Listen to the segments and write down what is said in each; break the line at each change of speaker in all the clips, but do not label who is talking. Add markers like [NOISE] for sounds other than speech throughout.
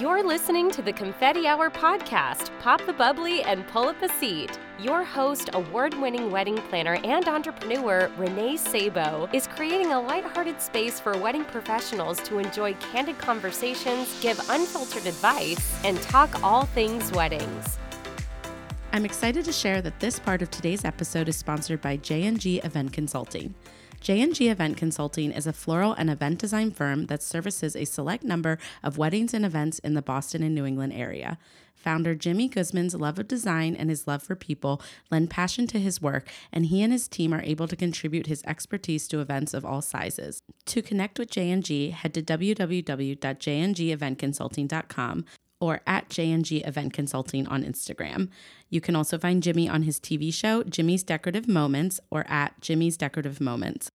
You're listening to the Confetti Hour podcast. Pop the bubbly and pull up a seat. Your host, award winning wedding planner and entrepreneur Renee Sabo, is creating a lighthearted space for wedding professionals to enjoy candid conversations, give unfiltered advice, and talk all things weddings.
I'm excited to share that this part of today's episode is sponsored by JNG Event Consulting. JNG Event Consulting is a floral and event design firm that services a select number of weddings and events in the Boston and New England area. Founder Jimmy Guzman's love of design and his love for people lend passion to his work, and he and his team are able to contribute his expertise to events of all sizes. To connect with JNG, head to www.jngeventconsulting.com or at JNG Event Consulting on Instagram. You can also find Jimmy on his TV show, Jimmy's Decorative Moments, or at Jimmy's Decorative Moments.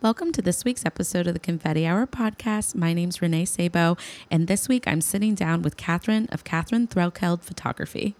Welcome to this week's episode of the Confetti Hour podcast. My name's Renee Sabo, and this week I'm sitting down with Catherine of Catherine Threlkeld Photography.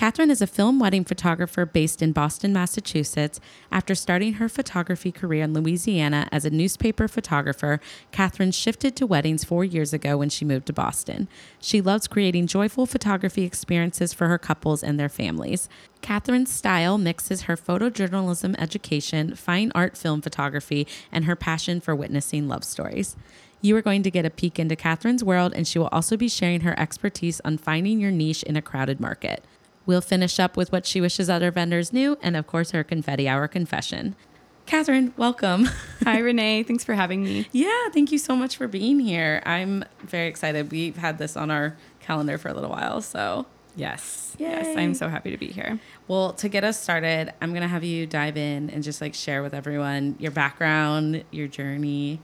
Catherine is a film wedding photographer based in Boston, Massachusetts. After starting her photography career in Louisiana as a newspaper photographer, Catherine shifted to weddings four years ago when she moved to Boston. She loves creating joyful photography experiences for her couples and their families. Catherine's style mixes her photojournalism education, fine art film photography, and her passion for witnessing love stories. You are going to get a peek into Catherine's world, and she will also be sharing her expertise on finding your niche in a crowded market. We'll finish up with what she wishes other vendors knew, and of course, her confetti hour confession. Catherine, welcome. [LAUGHS]
Hi, Renee. Thanks for having me.
yeah, thank you so much for being here. I'm very excited. We've had this on our calendar for a little while, so
Yes.
Yay.
Yes, I'm so happy to be here.
Well, to get us started, I'm going to have you dive in and just like share with everyone your background, your journey.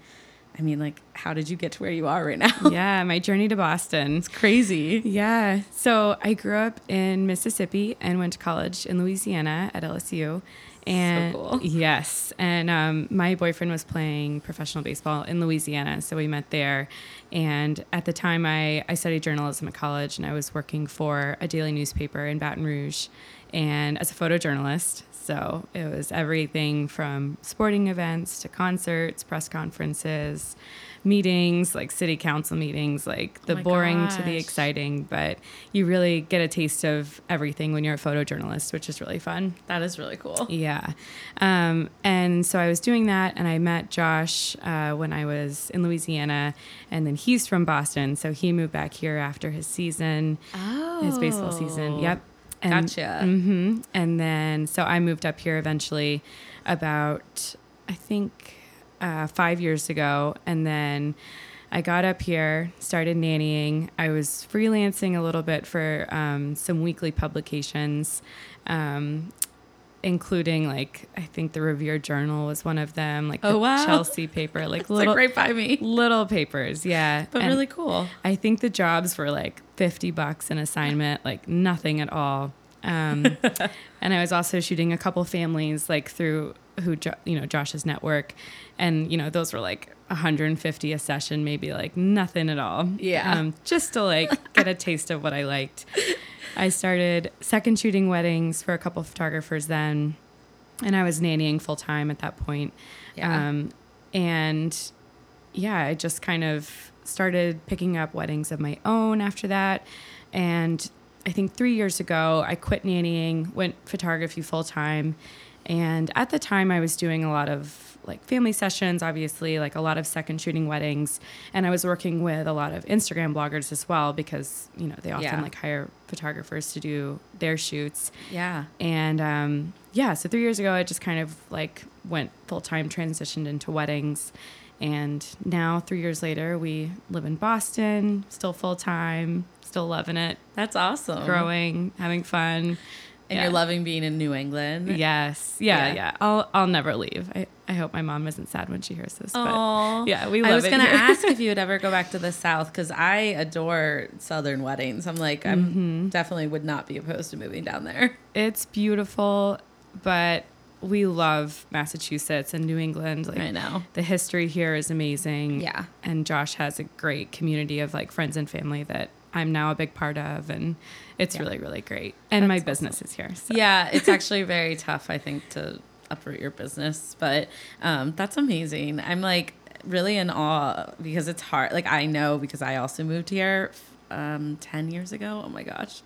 I mean, like, how did you get to where you are right now? [LAUGHS]
yeah, my journey to Boston.
It's crazy.
Yeah. So I grew up in Mississippi and went to college in Louisiana at LSU. And
cool.
yes, and um, my boyfriend was playing professional baseball in Louisiana, so we met there. And at the time, I, I studied journalism at college, and I was working for a daily newspaper in Baton Rouge, and as a photojournalist. So it was everything from sporting events to concerts, press conferences, meetings, like city council meetings, like the
my
boring to the exciting. But you really get a taste of everything when you're a photojournalist, which is really fun.
That is really cool.
Yeah. Um, and so I was doing that, and I met Josh uh, when I was in Louisiana, and then he's from Boston. So he moved back here after his season,
Oh.
his baseball season. Yep. And,
Gotcha.
hmm And then, so I moved up here eventually about, I think, uh, five years ago. And then I got up here, started nannying. I was freelancing a little bit for um, some weekly publications. Um, including like I think the Revere Journal was one of them, like
Oh,
the
wow.
Chelsea paper, like [LAUGHS] little
like right by me,
little papers, yeah,
but
And-
really cool.
I think the jobs were like 50 bucks an assignment, like nothing at all. Um, [LAUGHS] and I was also shooting a couple families like through who, Jo- you know, Josh's network. And, you know, those were like 150 a session, maybe like nothing at all.
Yeah.
Um, just to like get a taste of what I liked. [LAUGHS] I started second shooting weddings for a couple photographers then. And I was nannying full time at that point.
Yeah.
Um, and yeah, I just kind of started picking up weddings of my own after that. And I think three years ago, I quit nannying, went photography full time. And at the time, I was doing a lot of like family sessions, obviously, like a lot of second shooting weddings. And I was working with a lot of Instagram bloggers as well because, you know, they often
Yeah.
like hire photographers to do their shoots.
Yeah.
And um, yeah, so three years ago, I just kind of like went full time, transitioned into weddings. And now, three years later, we live in Boston, still full time, still loving it,
That's awesome.
growing, having fun.
And
Yeah.
you're loving being in New England.
Yes. Yeah,
Yeah.
yeah. I'll I'll never leave. I, I hope my mom isn't sad when she hears this. But yeah, we love
I was gonna
here.
ask if you would [LAUGHS] ever go back to the South because I adore Southern weddings. I'm like, I'm
Mm-hmm.
definitely would not be opposed to moving down there.
It's beautiful, but we love Massachusetts and New England. Like
I know.
the history here is amazing.
Yeah.
And Josh has a great community of like friends and family that I'm now a big part of and it's
Yeah.
really, really great. And my business is here. So.
Yeah, [LAUGHS] it's actually very tough, I think, to uproot your business, but um, that's amazing. I'm like really in awe because it's hard. Like I know because I also moved here um, 10 years ago. Oh my gosh.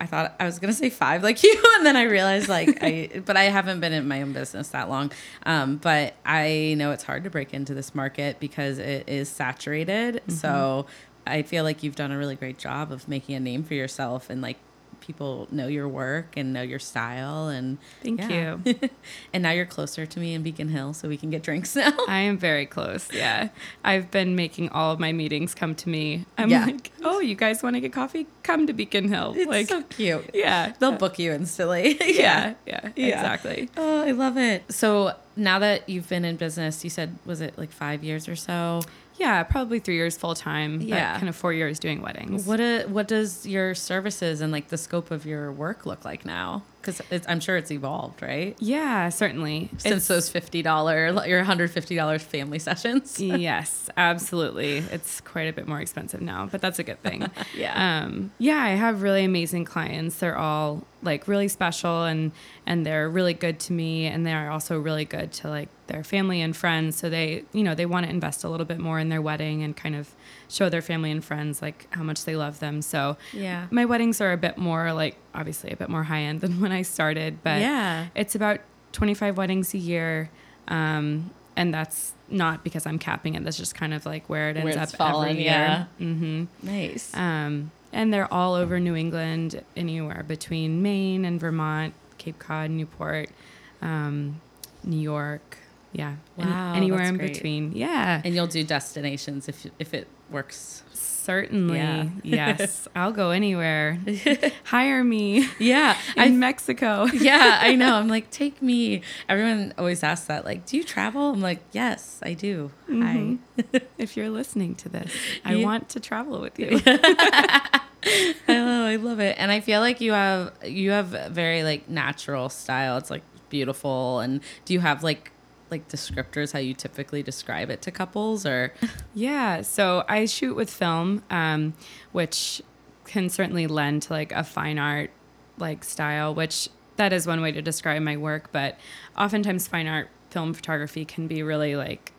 I thought I was gonna say five like [LAUGHS] you, and then I realized like I, [LAUGHS] but I haven't been in my own business that long. Um, but I know it's hard to break into this market because it is saturated. Mm-hmm. So I feel like you've done a really great job of making a name for yourself and like people know your work and know your style and
thank yeah. you. [LAUGHS]
And now you're closer to me in beacon hill so we can get drinks [LAUGHS] now.
I am very close yeah. I've been making all of my meetings come to me. I'm yeah. like oh you guys want to get coffee? Come to beacon hill.
It's
like
so cute.
yeah.
They'll book you instantly. [LAUGHS]
Yeah, yeah yeah. exactly.
Oh i love it. So now that you've been in business you said was it like five years or so
yeah, probably three years full time. Yeah, kind of four years doing weddings.
What a, what does your services and like the scope of your work look like now? Because I'm sure it's evolved, right?
Yeah, certainly.
Since it's, those fifty dollar, your hundred fifty dollars family sessions. [LAUGHS]
yes, absolutely. It's quite a bit more expensive now, but that's a good thing. [LAUGHS]
yeah.
Um, yeah, I have really amazing clients. They're all like really special and and they're really good to me and they're also really good to like their family and friends so they you know they want to invest a little bit more in their wedding and kind of show their family and friends like how much they love them. So
yeah.
my weddings are a bit more like obviously a bit more high end [LAUGHS] than when i started but
yeah.
it's about 25 weddings a year um, and that's not because i'm capping it. That's just kind of like where it ends where up falling, every year.
yeah.
Mm-hmm.
nice.
Um, and they're all over New England, anywhere between Maine and Vermont, Cape Cod, Newport, um, New York. Yeah,
wow,
Any, anywhere in great. between. Yeah,
and you'll do destinations if if it works.
Certainly, yeah. yes. [LAUGHS] I'll go anywhere. [LAUGHS] Hire me.
Yeah, [LAUGHS]
in I, Mexico.
yeah, I know. I'm like, take me. Everyone always asks that. Like, do you travel? I'm like, yes, I do. Mm-hmm.
Hi. if you're listening to this, I yeah. want to travel with you.
I love, I love it, and I feel like you have you have a very like natural style. It's like beautiful, and do you have like like descriptors how you typically describe it to couples or [LAUGHS]
yeah so i shoot with film um, which can certainly lend to like a fine art like style which that is one way to describe my work but oftentimes fine art film photography can be really like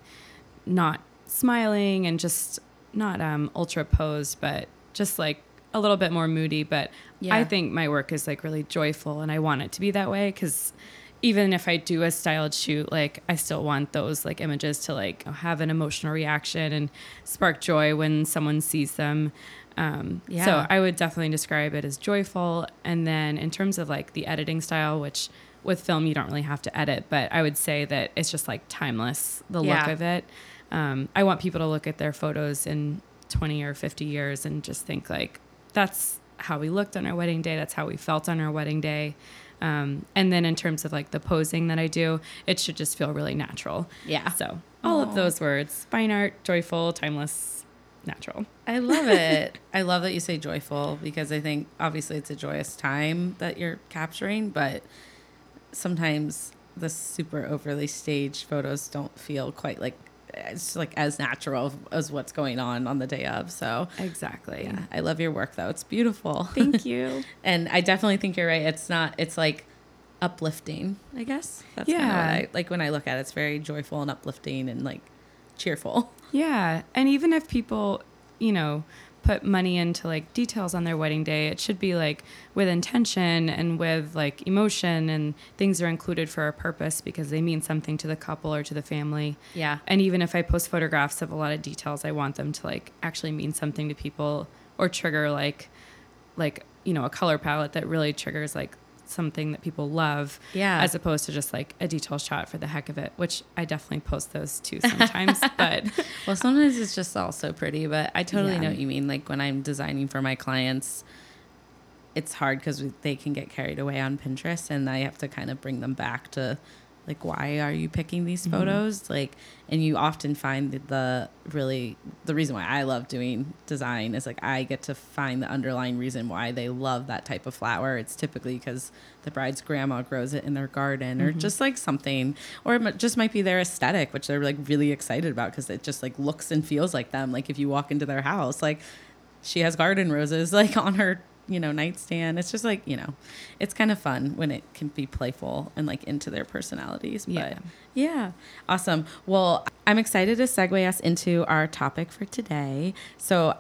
not smiling and just not um, ultra posed but just like a little bit more moody, but yeah. I think my work is like really joyful and I want it to be that way because even if I do a styled shoot, like I still want those like images to like have an emotional reaction and spark joy when someone sees them. Um, yeah. So I would definitely describe it as joyful. And then in terms of like the editing style, which with film you don't really have to edit, but I would say that it's just like timeless, the yeah. look of it. Um, I want people to look at their photos in 20 or 50 years and just think like, that's how we looked on our wedding day. That's how we felt on our wedding day. Um, and then in terms of like the posing that I do, it should just feel really natural.
Yeah.
So all Aww. of those words fine art, joyful, timeless, natural.
I love it. [LAUGHS] I love that you say joyful because I think obviously it's a joyous time that you're capturing, but sometimes the super overly staged photos don't feel quite like it's like as natural as what's going on on the day of. So
exactly.
Yeah, I love your work though. It's beautiful.
Thank you. [LAUGHS]
and I definitely think you're right. It's not. It's like uplifting. I guess.
That's yeah.
I, like when I look at it, it's very joyful and uplifting and like cheerful.
Yeah, and even if people, you know, put money into like details on their wedding day. It should be like with intention and with like emotion and things are included for a purpose because they mean something to the couple or to the family.
Yeah.
And even if I post photographs of a lot of details, I want them to like actually mean something to people or trigger like like, you know, a color palette that really triggers like something that people love
yeah
as opposed to just like a detail shot for the heck of it which i definitely post those too [LAUGHS] sometimes but [LAUGHS]
well sometimes it's just all so pretty but i totally yeah. know what you mean like when i'm designing for my clients it's hard because they can get carried away on pinterest and i have to kind of bring them back to like why are you picking these mm-hmm. photos mm-hmm. like and you often find the really the reason why i love doing design is like i get to find the underlying reason why they love that type of flower it's typically because the bride's grandma grows it in their garden mm-hmm. or just like something or it just might be their aesthetic which they're like really excited about because it just like looks and feels like them like if you walk into their house like she has garden roses [LAUGHS] like on her you know, nightstand. It's just like, you know, it's kind of fun when it can be playful and like into their personalities. But yeah. yeah. Awesome. Well, I'm excited to segue us into our topic for today. So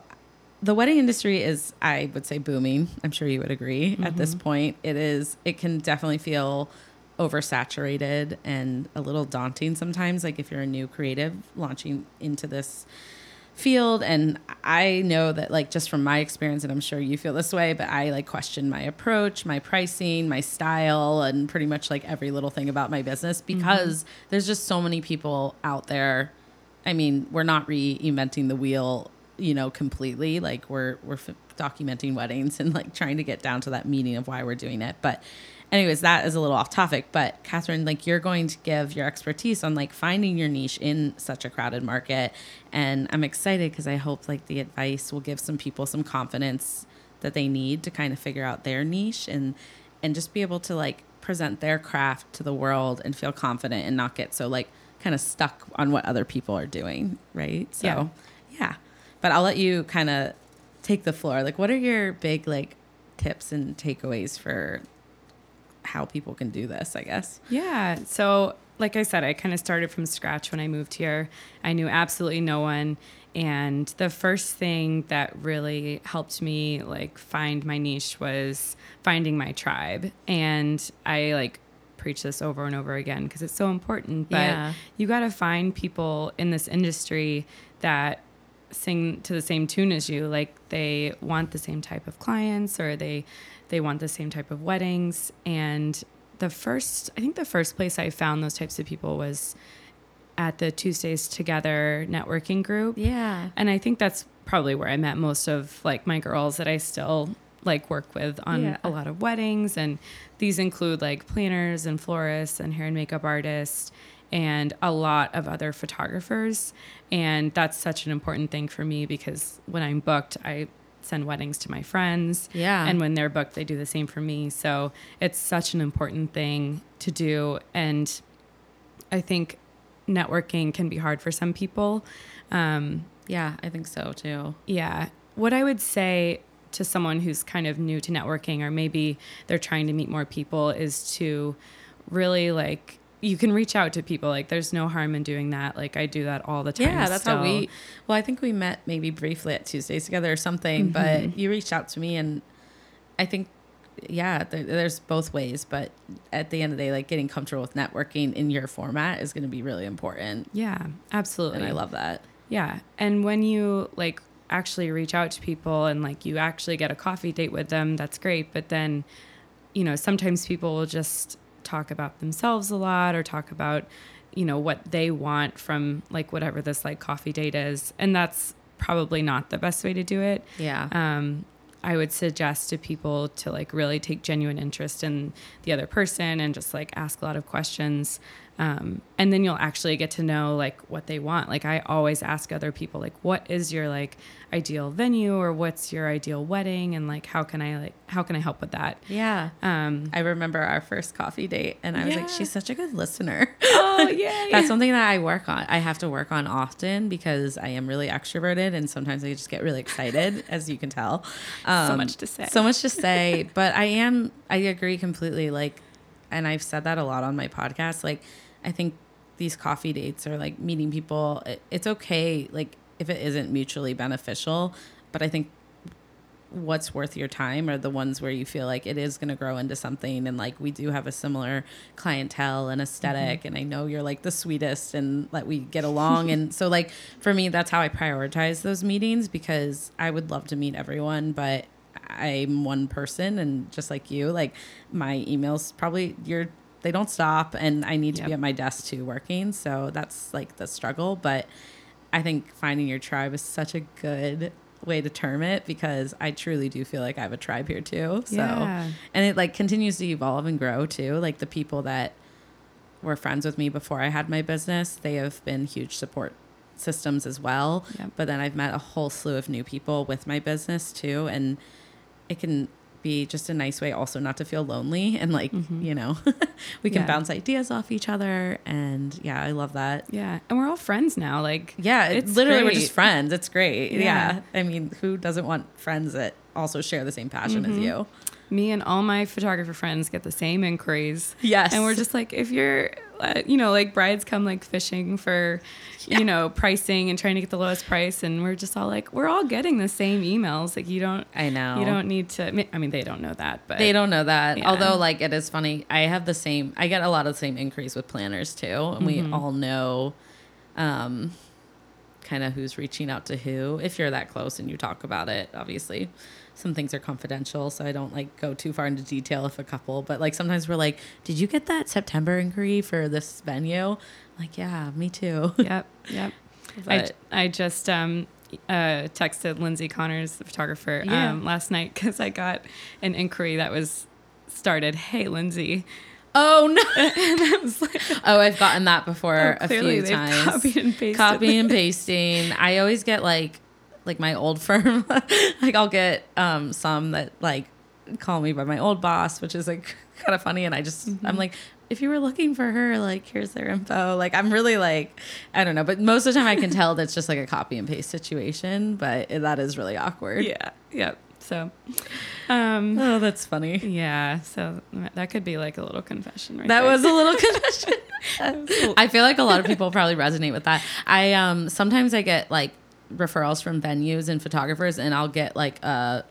the wedding industry is, I would say, booming. I'm sure you would agree mm-hmm. at this mm-hmm. point. It is, it can definitely feel oversaturated and a little daunting sometimes. Like if you're a new creative launching into this field and i know that like just from my experience and i'm sure you feel this way but i like question my approach my pricing my style and pretty much like every little thing about my business mm-hmm. because mm-hmm. there's just so many people out there i mean we're not reinventing the wheel you know completely like we're we're f- documenting weddings and like trying to get down to that meaning of why we're doing it but anyways, that is a little off topic, but Catherine, like you're going to give your expertise on like finding your niche in such a crowded market. And I'm excited because I hope like the advice will give some people some confidence that they need to kind of figure out their niche and and just be able to like present their craft to the world and feel confident and not get so like kind of stuck on what other people are doing, right? So yeah. yeah. But I'll let you kind of take the floor. Like what are your big like tips and takeaways for how people can do this, I guess.
Yeah. So, like I said, I kind of started from scratch when I moved here. I knew absolutely no one. And the first thing that really helped me like find my niche was finding my tribe. And I like preach this over and over again because it's so important. But yeah. you got to find people in this industry that sing to the same tune as you. Like they want the same type of clients or they they want the same type of weddings. And the first, I think the first place I found those types of people was at the Tuesdays Together networking group.
Yeah.
And I think that's probably where I met most of like my girls that I still like work with on yeah. a lot of weddings and these include like planners and florists and hair and makeup artists and a lot of other photographers and that's such an important thing for me because when I'm booked I send weddings to my friends.
Yeah.
And when they're booked, they do the same for me. So it's such an important thing to do. And I think networking can be hard for some people. Um,
yeah, I think so too.
Yeah. What I would say to someone who's kind of new to networking or maybe they're trying to meet more people is to really like you can reach out to people. Like there's no harm in doing that. Like I do that all the time.
Yeah, that's still. how we. Well, I think we met maybe briefly at Tuesdays together or something. Mm-hmm. But you reached out to me, and I think yeah, there, there's both ways. But at the end of the day, like getting comfortable with networking in your format is going to be really important.
Yeah, absolutely.
And I love that.
Yeah, and when you like actually reach out to people and like you actually get a coffee date with them, that's great. But then, you know, sometimes people will just talk about themselves a lot or talk about you know what they want from like whatever this like coffee date is. And that's probably not the best way to do it.
Yeah.
Um I would suggest to people to like really take genuine interest in the other person and just like ask a lot of questions um, and then you'll actually get to know like what they want. Like i always ask other people like what is your like ideal venue or what's your ideal wedding? And like how can i like how can i help with that?
Yeah.
Um
i remember our first coffee date and i was like she's such a good listener.
Oh [LAUGHS] yeah
that's something that i work on i have to work on often because i am really extroverted and sometimes i just get really excited [LAUGHS] as you can tell.
Um, so much to say.
so much to say but i am i agree completely like and i've said that a lot on my podcast like I think these coffee dates or like meeting people, it, it's okay, like if it isn't mutually beneficial. But I think what's worth your time are the ones where you feel like it is going to grow into something and like we do have a similar clientele and esthetic mm-hmm. and i know you're like the sweetest and that we get along and [LAUGHS] so like for me that's how i prioritize those meetings because i would love to meet everyone but i'm one person and just like you like my emails probably you're they don't stop and I need to yep. be at my desk too working. So that's like the struggle. But I think finding your tribe is such a good way to term it because I truly do feel like I have a tribe here too. So yeah. and it like continues to evolve and grow too. Like the people that were friends with me before I had my business, they have been huge support systems as well. Yep. But then I've met a whole slew of new people with my business too and it can be just a nice way also not to feel lonely and like mm-hmm. you know [LAUGHS] we can yeah. bounce ideas off each other and yeah i love that
yeah and we're all friends now like
yeah it's literally great. we're just friends it's great yeah. yeah. i mean who doesn't want friends that also share the same passion mm-hmm. as you
me and all my photographer friends get the same inquiries.
Yes.
And we're just like, if you're, uh, you know, like brides come like fishing for,
Yeah.
you know, pricing and trying to get the lowest price. And we're just all like, we're all getting the same emails. Like, you don't,
I know.
you don't need to, I mean, they don't know that, but
They don't know that.
Yeah.
Although, like, it is funny. I have the same. I get a lot of the same inquiries with planners too, and
Mm-hmm.
we all know, um, kind of who's reaching out to who. If you're that close and you talk about it, obviously, some things are confidential, so I don't like go too far into detail if a couple. But like sometimes we're like, "Did you get that September inquiry for this venue?" Like, yeah, me too. [LAUGHS]
Yep. Yep. I, I just um, uh, texted Lindsay Connors, the photographer,
Yeah.
um, last night because I got an inquiry that was started. Hey, Lindsay.
oh no! [LAUGHS]
And I was like,
Oh, I've gotten that before
Oh,
a few times.
copied and pasted
Copy and pasting. I always get like, like my old [LAUGHS] firm. like I'll get um some that like call me by my old boss, which is like [LAUGHS] kind of funny. And I just
Mm-hmm.
I'm like, if you were looking for her, like here's their info. Like I'm really like, I don't know, but most of the time I can tell that's just like a copy and paste situation. But that is really awkward.
yeah. Yep. So, um,
Oh, that's funny.
yeah. So that could be like a little confession right
That
there.
was a little [LAUGHS] confession. I feel like a lot of people probably resonate with that. I um sometimes I get like referrals from venues and photographers and I'll get like uh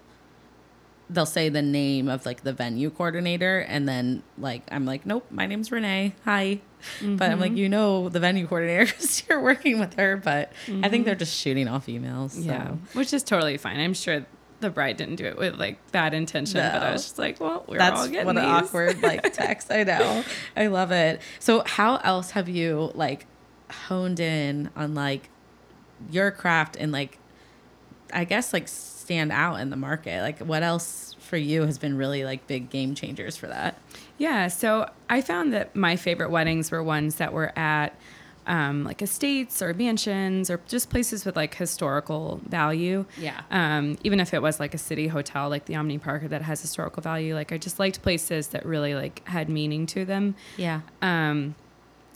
they'll say the name of like the venue coordinator and then like I'm like nope my name's Renee hi but I'm like you know the venue coordinator [LAUGHS] because you're working with her but I think they're just shooting off emails so.
Yeah. Which is totally fine. I'm sure the bride didn't do it with like bad intention, but I was just like, well, we're all
That's
getting
what an awkward like [LAUGHS] text. I know. I love it. So how else have you like honed in on like your craft and like I guess like stand out in the market? Like what else for you has been really like big game changers for that?
Yeah, so I found that my favorite weddings were ones that were at um, like estates or mansions or just places with like historical value.
Yeah.
Um, even if it was like a city hotel, like the Omni Park that has historical value, like I just liked places that really like had meaning to them.
Yeah.
Um,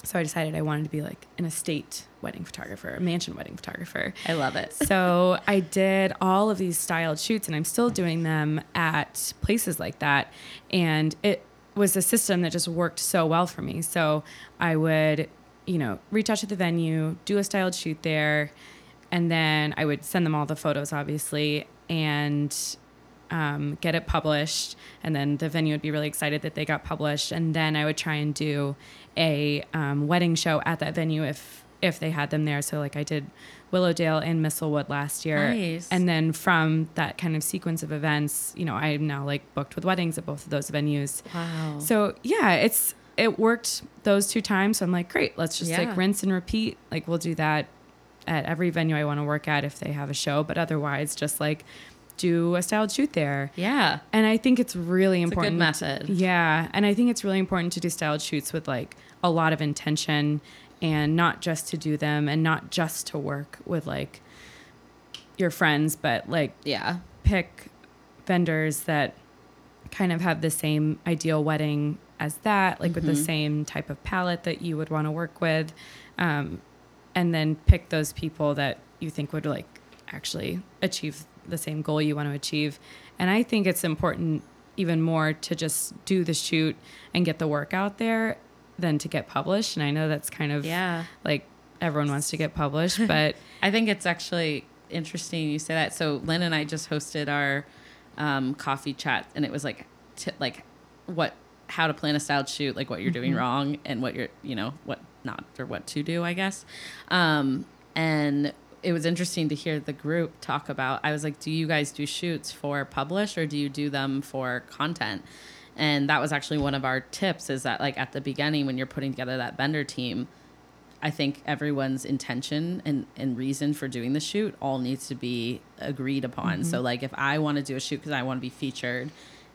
so I decided I wanted to be like an estate wedding photographer, a mansion wedding photographer.
I love it.
So I did all of these styled shoots, and I'm still doing them at places like that. And it was a system that just worked so well for me. So I would, you know, reach out to the venue, do a styled shoot there, and then I would send them all the photos, obviously, and um, get it published, and then the venue would be really excited that they got published, and then I would try and do a um, wedding show at that venue if if they had them there. So like I did Willowdale and Misselwood last year,
Nice.
and then from that kind of sequence of events, you know, I'm now like booked with weddings at both of those venues.
Wow.
So yeah, it's it worked those two times. So I'm like, great, let's just
Yeah.
like rinse and repeat. Like we'll do that at every venue I want to work at if they have a show, but otherwise just like do a styled shoot there.
yeah.
And I think it's really
a good
important.
method.
Yeah. And I think it's really important to do styled shoots with like a lot of intention and not just to do them and not just to work with like your friends, but like
Yeah.
pick vendors that kind of have the same ideal wedding as that, like with the same type of palette that you would want to work with. Um, and then pick those people that you think would like actually achieve the same goal you want to achieve. And I think it's important even more to just do the shoot and get the work out there than to get published. And I know that's kind of
Yeah.
like everyone wants to get published, [LAUGHS] but
I think it's actually interesting you say that. So Lynn and I just hosted our um, coffee chat, and it was like, t- like what, how to plan a styled shoot, like what you're doing wrong, and what you're, you know, what not or what to do, I guess. Um, and it was interesting to hear the group talk about. I was like, do you guys do shoots for publish or do you do them for content? And that was actually one of our tips is that like at the beginning when you're putting together that vendor team, I think everyone's intention and, and reason for doing the shoot all needs to be agreed upon. So, mm-hmm. like, if I want to do a shoot because I want to be featured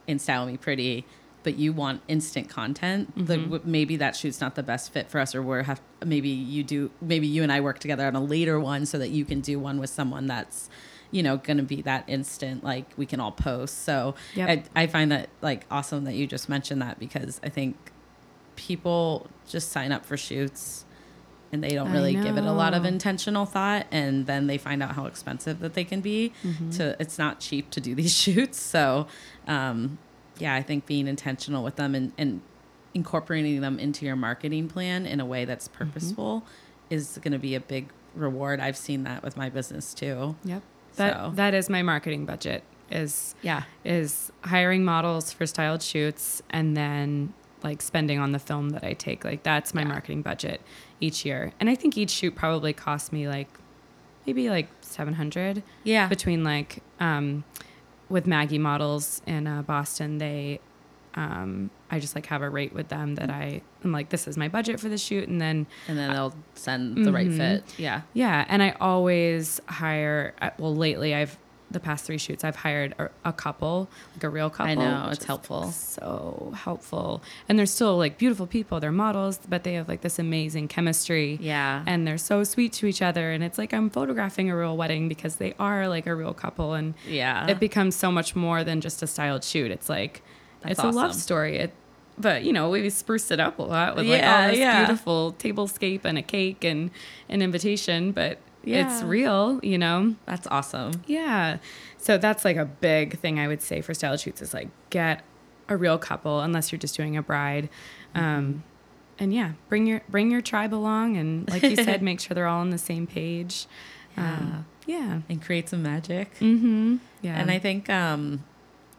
in Style Me Pretty, but you want instant content, the, mm-hmm. maybe that shoot's not the best fit for us, or we're have maybe you do maybe you and I work together on a later one so that you can do one with someone that's you know going to be that instant like we can all post. So
Yep.
I, I find that like awesome that you just mentioned that because I think people just sign up for shoots and they don't really give it a lot of intentional thought and then they find out how expensive that they can be
Mm-hmm.
to it's not cheap to do [LAUGHS] these shoots so um yeah, I think being intentional with them and, and incorporating them into your marketing plan in a way that's
Mm-hmm.
purposeful is going to be a big reward. I've seen that with my business too.
Yep. That
So-
that is my marketing budget is
Yeah.
is hiring models for styled shoots and then like spending on the film that I take. Like that's my
Yeah.
marketing budget each year. And I think each shoot probably costs me like maybe like 700
Yeah.
between like um with Maggie models in uh, Boston, they um I just like have a rate with them that I am like this is my budget for the shoot and then
and then they'll send the right
Mhm.
fit. Yeah.
yeah, and I always hire. uh, Well, lately I've the past three shoots I've hired a, a couple, like a real couple.
I
know,
it's helpful.
So helpful, and they're still like beautiful people. They're models, but they have like this amazing chemistry.
Yeah.
and they're so sweet to each other, and it's like I'm photographing a real wedding because they are like a real couple, and
Yeah.
it becomes so much more than just a styled shoot. It's like
That's
it's a love story. It, but you know, we spruced it up a lot with
Yeah,
like all this
yeah.
beautiful tablescape and a cake and an invitation, but it's real, you know?
That's awesome.
Yeah. So that's like a big thing I would say for style shoots is like get a real couple unless you're just doing a bride.
Mm-hmm.
Um, and yeah, bring your bring your tribe along and like you said, [LAUGHS] make sure they're all on the same page. Um, yeah.
And create some magic.
Mm-hmm. Yeah.
And I think um,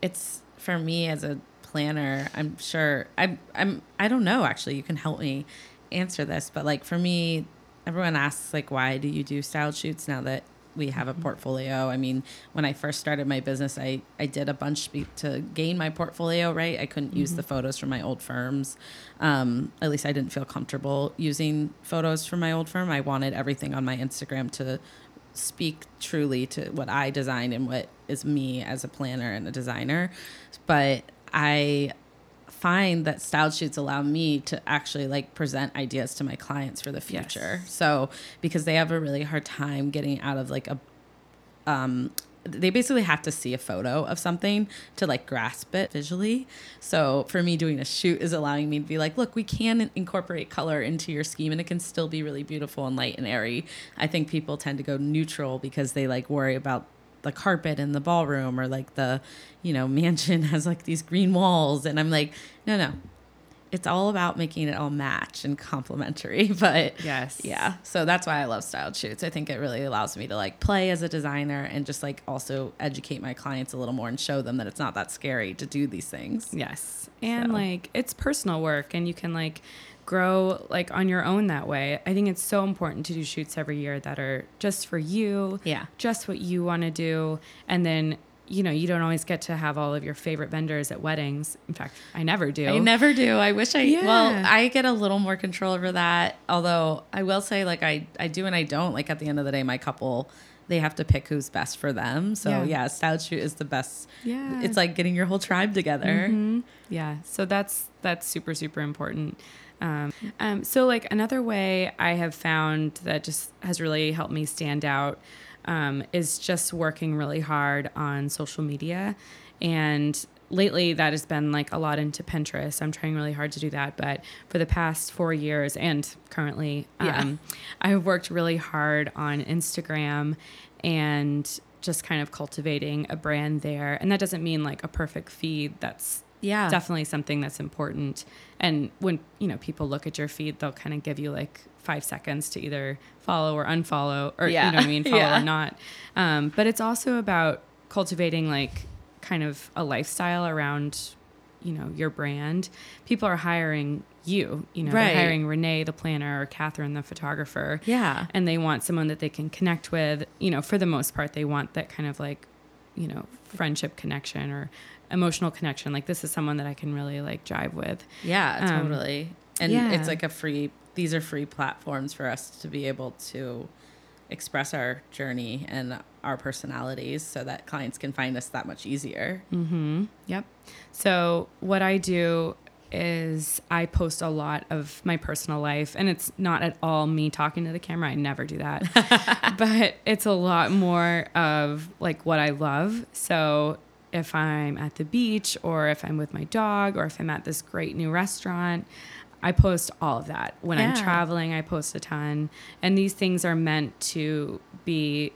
it's for me as a planner. I'm sure I'm. I'm. I don't know. Actually, you can help me answer this. But like for me, everyone asks like, why do you do style shoots now that we have a portfolio? I mean, when I first started my business, I I did a bunch to gain my portfolio. Right, I couldn't use the photos from my old firms. Um, at least I didn't feel comfortable using photos from my old firm. I wanted everything on my Instagram to speak truly to what I designed and what is me as a planner and a designer. But I find that style shoots allow me to actually like present ideas to my clients for the
Yes.
future. So because they have a really hard time getting out of like a um they basically have to see a photo of something to like grasp it visually. So for me, doing a shoot is allowing me to be like, look, we can incorporate color into your scheme and it can still be really beautiful and light and airy. I think people tend to go neutral because they like worry about the carpet in the ballroom or like the, you know, [LAUGHS] mansion has like these green walls. And I'm like, no, no. It's all about making it all match and complementary. [LAUGHS] But
Yes.
yeah. So that's why I love styled shoots. I think it really allows me to like play as a designer and just like also educate my clients a little more and show them that it's not that scary to do these things.
Yes. And
So.
like it's personal work and you can like grow like on your own that way. I think it's so important to do shoots every year that are just for you.
Yeah.
Just what you want to do. And then, you know, you don't always get to have all of your favorite vendors at weddings. In fact, I never do.
I never do. I wish I well, I get a little more control over that. Although I will say like I I do and I don't. Like at the end of the day my couple they have to pick who's best for them. So
Yeah.
yeah, styled shoot is the best.
Yeah.
It's like getting your whole tribe together.
Mhm. Yeah. So that's that's super super important. Um, um, so like another way I have found that just has really helped me stand out um, is just working really hard on social media, and lately that has been like a lot into Pinterest. I'm trying really hard to do that, but for the past four years and currently,
Yeah.
um, I've worked really hard on Instagram and just kind of cultivating a brand there. And that doesn't mean like a perfect feed. That's
Yeah.
definitely something that's important. And when, you know, people look at your feed, they'll kind of give you like five seconds to either follow or unfollow or,
Yeah.
you know what I mean? [LAUGHS] Follow
Yeah.
or not. Um, but it's also about cultivating like kind of a lifestyle around, you know, your brand. People are hiring you, you know,
Right.
they're hiring Renee, the planner, or Catherine, the photographer
Yeah.
and they want someone that they can connect with. You know, for the most part, they want that kind of like, you know, friendship connection or emotional connection. Like this is someone that I can really like jive with.
Yeah,
Um,
totally. And
yeah.
it's like a free these are free platforms for us to be able to express our journey and our personalities so that clients can find us that much easier.
Mm-hmm. Yep. So what I do is I post a lot of my personal life, and it's not at all me talking to the camera. I never do that, [LAUGHS] but it's a lot more of like what I love. So if I'm at the beach, or if I'm with my dog, or if I'm at this great new restaurant. I post all of that. When I'm traveling, I post a ton. And these things are meant to be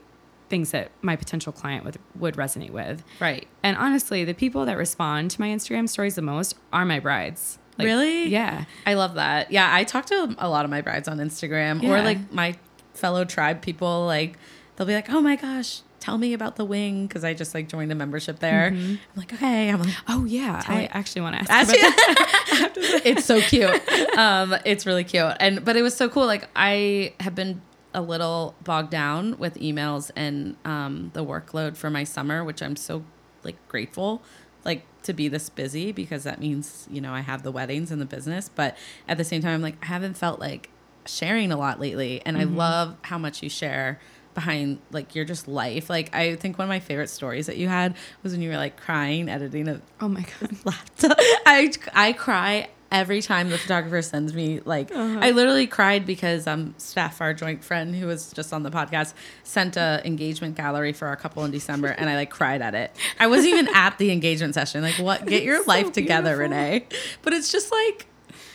things that my potential client would would resonate with.
Right.
And honestly, the people that respond to my Instagram stories the most are my brides. Like,
really?
Yeah.
I love that. Yeah, I talk to a lot of my brides on Instagram or like my fellow tribe people. Like they'll be like, "Oh my gosh, tell me about the wing," because I just like joined a membership there. I'm like, okay. I'm like,
Oh yeah. I
me-
actually want to ask.
Ask
you [LAUGHS] [LAUGHS]
it's so cute. [LAUGHS] Um, it's really cute. And but it was so cool. Like I have been a little bogged down with emails and um, the workload for my summer, which I'm so like grateful like to be this busy because that means you know I have the weddings and the business. But at the same time, I'm like I haven't felt like sharing a lot lately, and I love how much you share behind like your just life. Like I think one of my favorite stories that you had was when you were like crying editing a
Oh my god. [LAUGHS]
laptop. I I cry every time the photographer sends me like
Uh-huh.
I literally cried because um Steph, our joint friend who was just on the podcast, sent a engagement gallery for our couple in December and I like cried at it. I wasn't even at the engagement session. Like what get your
It's so
life together,
beautiful.
Renee. But it's just like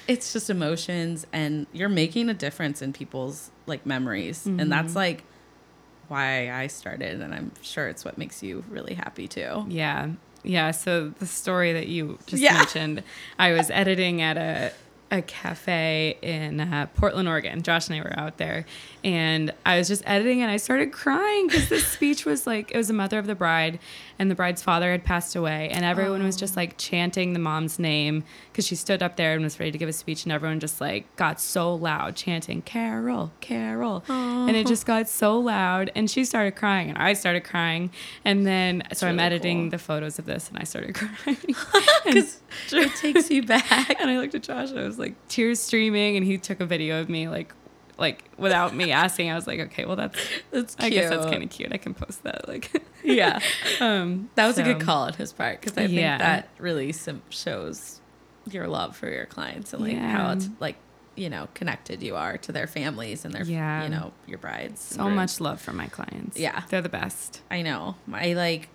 it's just emotions and you're making a difference in people's like memories. And
Mm-hmm.
that's like why I started and I'm sure it's what makes you really happy too.
Yeah. Yeah. So the story that you just
Yeah.
mentioned, I was editing at a, a cafe in uh, Portland, Oregon. Josh and I were out there, and I was just editing, and I started crying because this speech was like it was a mother of the bride, and the bride's father had passed away, and everyone was just like chanting the mom's name because she stood up there and was ready to give a speech, and everyone just like got so loud chanting Carol, Carol, and it just got so loud, and she started crying, and I started crying, and then so I'm editing
cool.
the photos of this, and I started [LAUGHS] crying [LAUGHS]
Because it [LAUGHS] takes you back.
and I looked at Josh and I was like tears streaming and he took a video of me like like without me asking. I was like, okay, well that's [LAUGHS]
That's
I guess that's kind of cute. I can post that like [LAUGHS]
Yeah.
um
That was a good call on his part because I
Yeah.
think that really sim- shows your love for your clients and like how it's like you know connected you are to their families and their
Yeah.
you know your brides.
So much love for my clients.
Yeah.
They're the best.
I know. I like.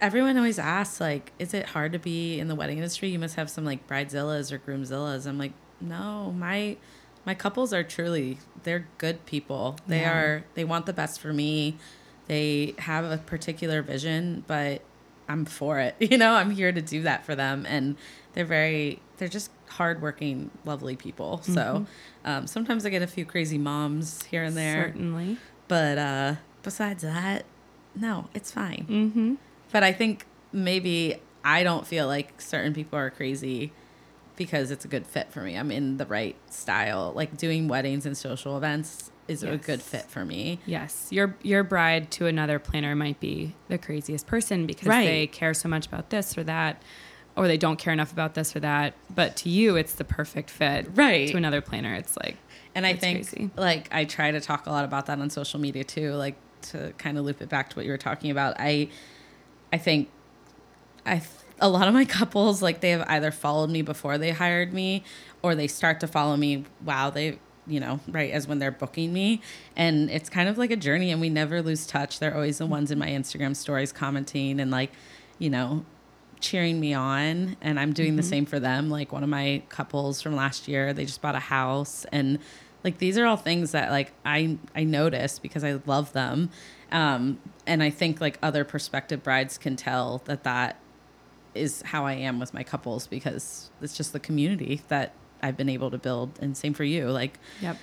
Everyone always asks like, is it hard to be in the wedding industry? You must have some like bridezillas or groomzillas. I'm like, no, my my couples are truly they're good people. They
Yeah.
are they want the best for me. They have a particular vision, but I'm for it. [LAUGHS] You know, I'm here to do that for them, and they're very they're just hardworking, lovely people. So um, sometimes I get a few crazy moms here and there,
Certainly.
but uh, besides that, no, it's fine.
Mm-hmm.
But I think maybe I don't feel like certain people are crazy because it's a good fit for me. I'm in the right style. Like doing weddings and social events is a good fit for me.
Yes, your your bride to another planner might be the craziest person because
Right.
they care so much about this or that, or they don't care enough about this or that. But to you, it's the perfect fit.
Right.
To another planner, it's like
And I think
crazy.
like I try to talk a lot about that on social media too, like to kind of loop it back to what you were talking about. I I think I a lot of my [LAUGHS] couples like they have either followed me before they hired me or they start to follow me wow they you know right as when they're booking me. And it's kind of like a journey and we never lose touch. They're always the ones in my instagram stories commenting and like you know cheering me on. And i'm doing the same for them. Like one of my couples from last year they just bought a house. And like these are all things that like i i notice because i love them. Um and i think like other prospective brides can tell that that is how i am with my couples because it's just the community that i've been able to build and same for you like
yep.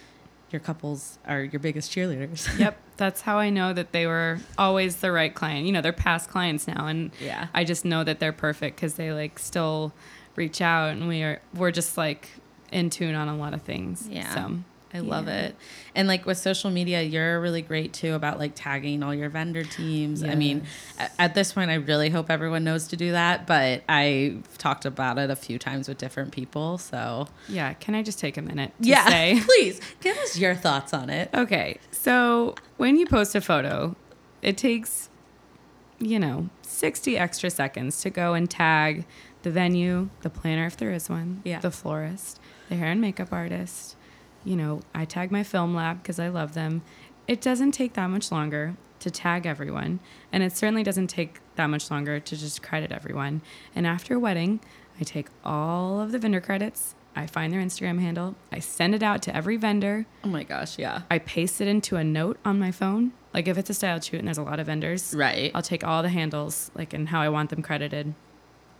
your couples are your biggest cheerleaders [LAUGHS]
yep that's how i know that they were always the right client you know they're past clients now and
Yeah.
i just know that they're perfect because they like still reach out and we are we're just like in tune on a lot of things
Yeah.
so
I love it. And like with social media, you're really great too about like tagging all your vendor teams. I mean, at this point, I really hope everyone knows to do that, but I've talked about it a few times with different people. So,
yeah can i just take a minute to say [LAUGHS]
please give us your thoughts on it.
Okay, so when you post a photo, it takes, you know, 60 extra seconds to go and tag the venue, the planner if there is one,
Yeah.
the florist, the hair and makeup artist. You know, I tag my film lab because I love them. It doesn't take that much longer to tag everyone, and it certainly doesn't take that much longer to just credit everyone. And after a wedding, I take all of the vendor credits I find their Instagram handle, I send it out to every vendor,
Oh my gosh, yeah.
I paste it into a note on my phone. Like if it's a style shoot and there's a lot of vendors,
Right.
I'll take all the handles, like and how I want them credited,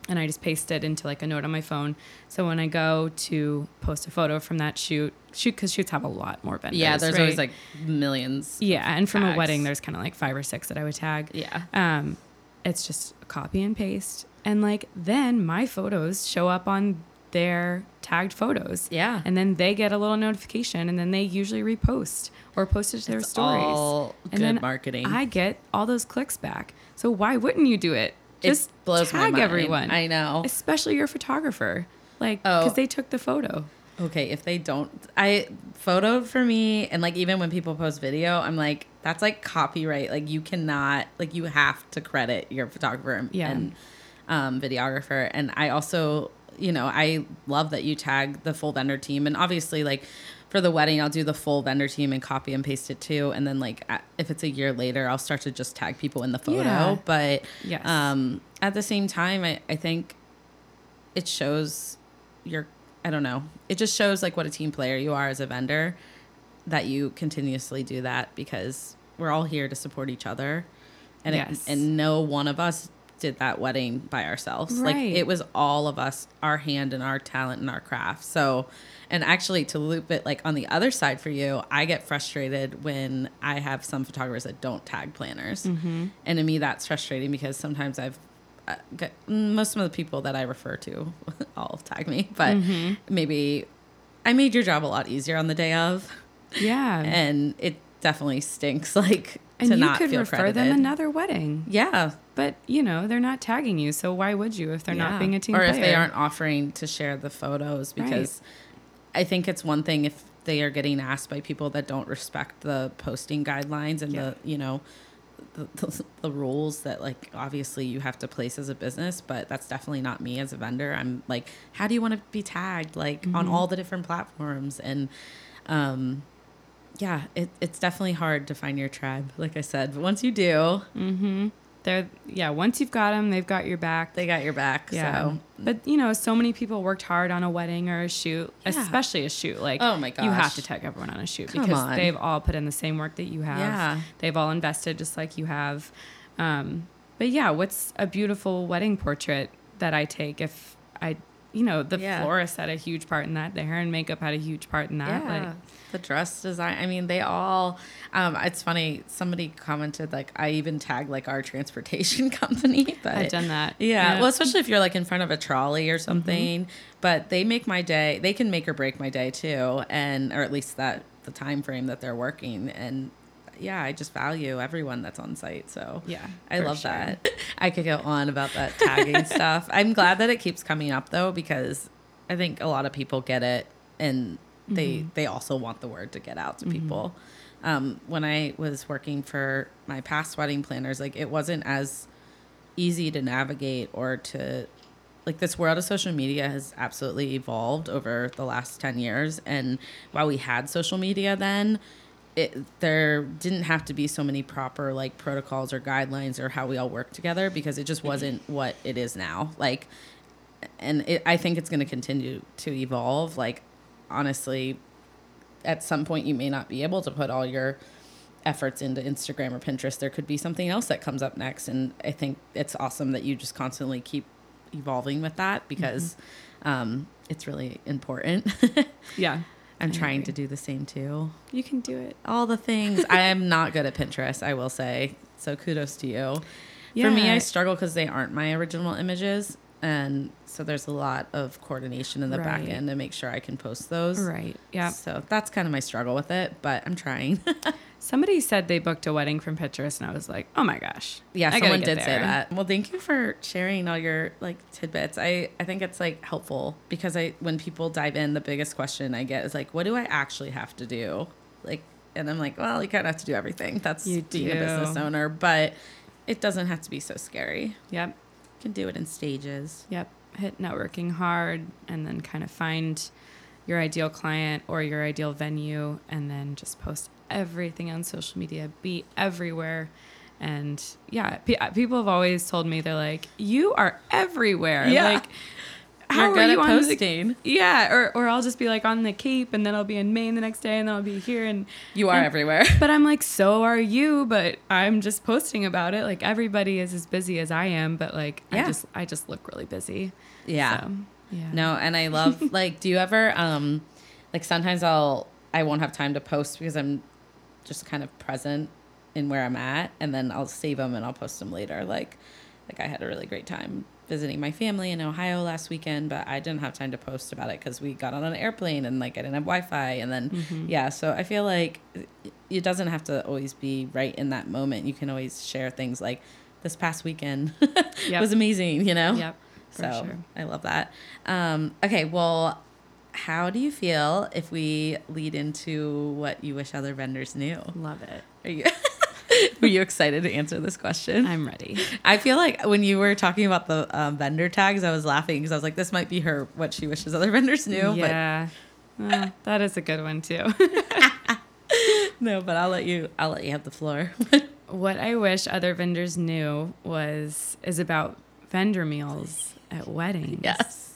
and I just paste it into like a note on my phone. So when I go to post a photo from that shoot, shoot because shoots have a lot more vendors.
yeah, there's
right?
always like millions.
yeah, and from a wedding, there's kind of like five or six that I would tag.
Yeah.
Um, it's just copy and paste, and like then my photos show up on their tagged photos.
Yeah.
and then they get a little notification, and then they usually repost or post it to their
It's
stories.
all
and
good
then
marketing.
I get all those clicks back. So why wouldn't you do it?
It
Just
blows my
tag
mind.
everyone.
I know.
especially your photographer, like
Oh.
because they took the photo.
Okay, if they don't, I photo for me, and like even when people post video, I'm like, that's like copyright. Like you cannot, like you have to credit your photographer and,
Yeah.
and um, videographer. And I also, you know, I love that you tag the full vendor team, and obviously like for the wedding, I'll do the full vendor team and copy and paste it too. And then like if it's a year later, I'll start to just tag people in the photo.
Yeah.
But
Yes.
um, at the same time, I, I think it shows your I don't know. It just shows like what a team player you are as a vendor that you continuously do that because we're all here to support each other. And
Yes.
it, and no one of us did that wedding by ourselves.
Right.
Like it was all of us, our hand and our talent and our craft. So and actually to loop it like on the other side for you, I get frustrated when I have some photographers that don't tag planners. Mm-hmm. And to me that's frustrating because sometimes I've uh, got- mm, most of the people that I refer to [LAUGHS] all tag me, but mm-hmm. maybe I made your job a lot easier on the day of,
Yeah,
and it definitely stinks [LAUGHS] like to not feel that and you could
refer
credited.
them another wedding.
yeah,
But you know they're not tagging you, so why would you if they're
yeah.
not being a team
or
player?
if they aren't offering to share the photos because I think it's one thing if they are getting asked by people that don't respect the posting guidelines and
Yeah.
the you know the, [LAUGHS] the, the rules that like obviously you have to place as a business but that's definitely not me as a vendor i'm like how do you want to be tagged like on
Mm-hmm.
all the different platforms and um yeah it, it's definitely hard to find your tribe like i said but once you do
They're yeah. Once you've got them, they've got your back.
they got your back
yeah.
so
But you know, so many people worked hard on a wedding or a shoot,
Yeah.
especially a shoot. Like,
Oh my
you have to tag everyone on a shoot
Come
because
on.
they've all put in the same work that you have.
Yeah.
They've all invested just like you have. Um, but yeah, what's a beautiful wedding portrait that I take if I, you know, the
Yeah.
florist had a huge part in that. The hair and makeup had a huge part in that.
Yeah,
Like,
the dress design. I mean, they all. Um, it's funny. Somebody commented like I even tagged like our transportation [LAUGHS] company, but
I've done that.
Yeah,
Yeah. Mm-hmm.
well, especially if you're like in front of a trolley or something. But they make my day. They can make or break my day too, and or at least that the time frame that they're working. And yeah, I just value everyone that's on site. So
Yeah,
I love
sure.
that. [LAUGHS] I could go on about that tagging [LAUGHS] stuff. I'm glad that it keeps coming up though because I think a lot of people get it and they
Mm-hmm.
they also want the word to get out to people. Um, when I was working for my past wedding planners, like it wasn't as easy to navigate or to like this world of social media has absolutely evolved over the last 10 years and while we had social media then it there didn't have to be so many proper like protocols or guidelines or how we all work together because it just wasn't what it is now like and it, i think it's going to continue to evolve like honestly at some point you may not be able to put all your efforts into Instagram or Pinterest. There could be something else that comes up next. And I think it's awesome that you just constantly keep evolving with that because um, it's really important. [LAUGHS]
yeah,
I'm trying to do the same too.
you can do it.
All the things. [LAUGHS] I am not good at Pinterest, I will say. So kudos to you. Yeah. For me, I struggle because they aren't my original images. And so there's a lot of coordination in the back end to make sure I can post those.
Right. Yeah.
So that's kind of my struggle with it, but I'm trying. [LAUGHS]
Somebody said they booked a wedding from Pinterest, and I was like, oh my gosh.
yeah,
I
someone
get
did say that. Well, thank you for sharing all your like tidbits. I I think it's like helpful because I when people dive in, the biggest question I get is like, what do I actually have to do? Like, and I'm like, well, you kind of have to do everything. That's
You
being a business owner, but it doesn't have to be so scary.
Yep.
You can do it in stages.
Yep. Hit networking hard and then kind of find your ideal client or your ideal venue and then just post everything on social media. Be everywhere. And yeah, pe- uh, people have always told me, they're like, you are everywhere.
Yeah.
Like, how
You're
are you on
posting.
The, yeah, or or I'll just be like on the Cape, and then I'll be in Maine the next day, and then I'll be here, and
You are
and-
everywhere. [LAUGHS]
But I'm like, so are you? But I'm just posting about it. Like everybody is as busy as I am, but like I
Yeah.
just I just look really busy.
Yeah.
So, yeah.
No, and I love like do you ever um like sometimes I'll I won't have time to post because I'm just kind of present in where I'm at and then I'll save them and I'll post them later like like I had a really great time visiting my family in Ohio last weekend but I didn't have time to post about it cuz we got on an airplane and like I didn't have Wi-Fi and then
Mm-hmm.
yeah so I feel like it- it doesn't have to always be right in that moment you can always share things like this past weekend [LAUGHS]
Yep.
was amazing you know
Yep.
So
sure.
I love that. Um, okay, well, how do you feel if we lead into what you wish other vendors knew?
Love it.
Are you [LAUGHS] were you excited to answer this question?
I'm ready.
I feel like when you were talking about the um, vendor tags, I was laughing because I was like, this might be her what she wishes other [LAUGHS] vendors knew.
yeah. Well, that is a good one too. [LAUGHS]
No, but I'll let you. I'll let you have the floor.
what I wish other vendors knew was is about vendor meals at weddings.
yes.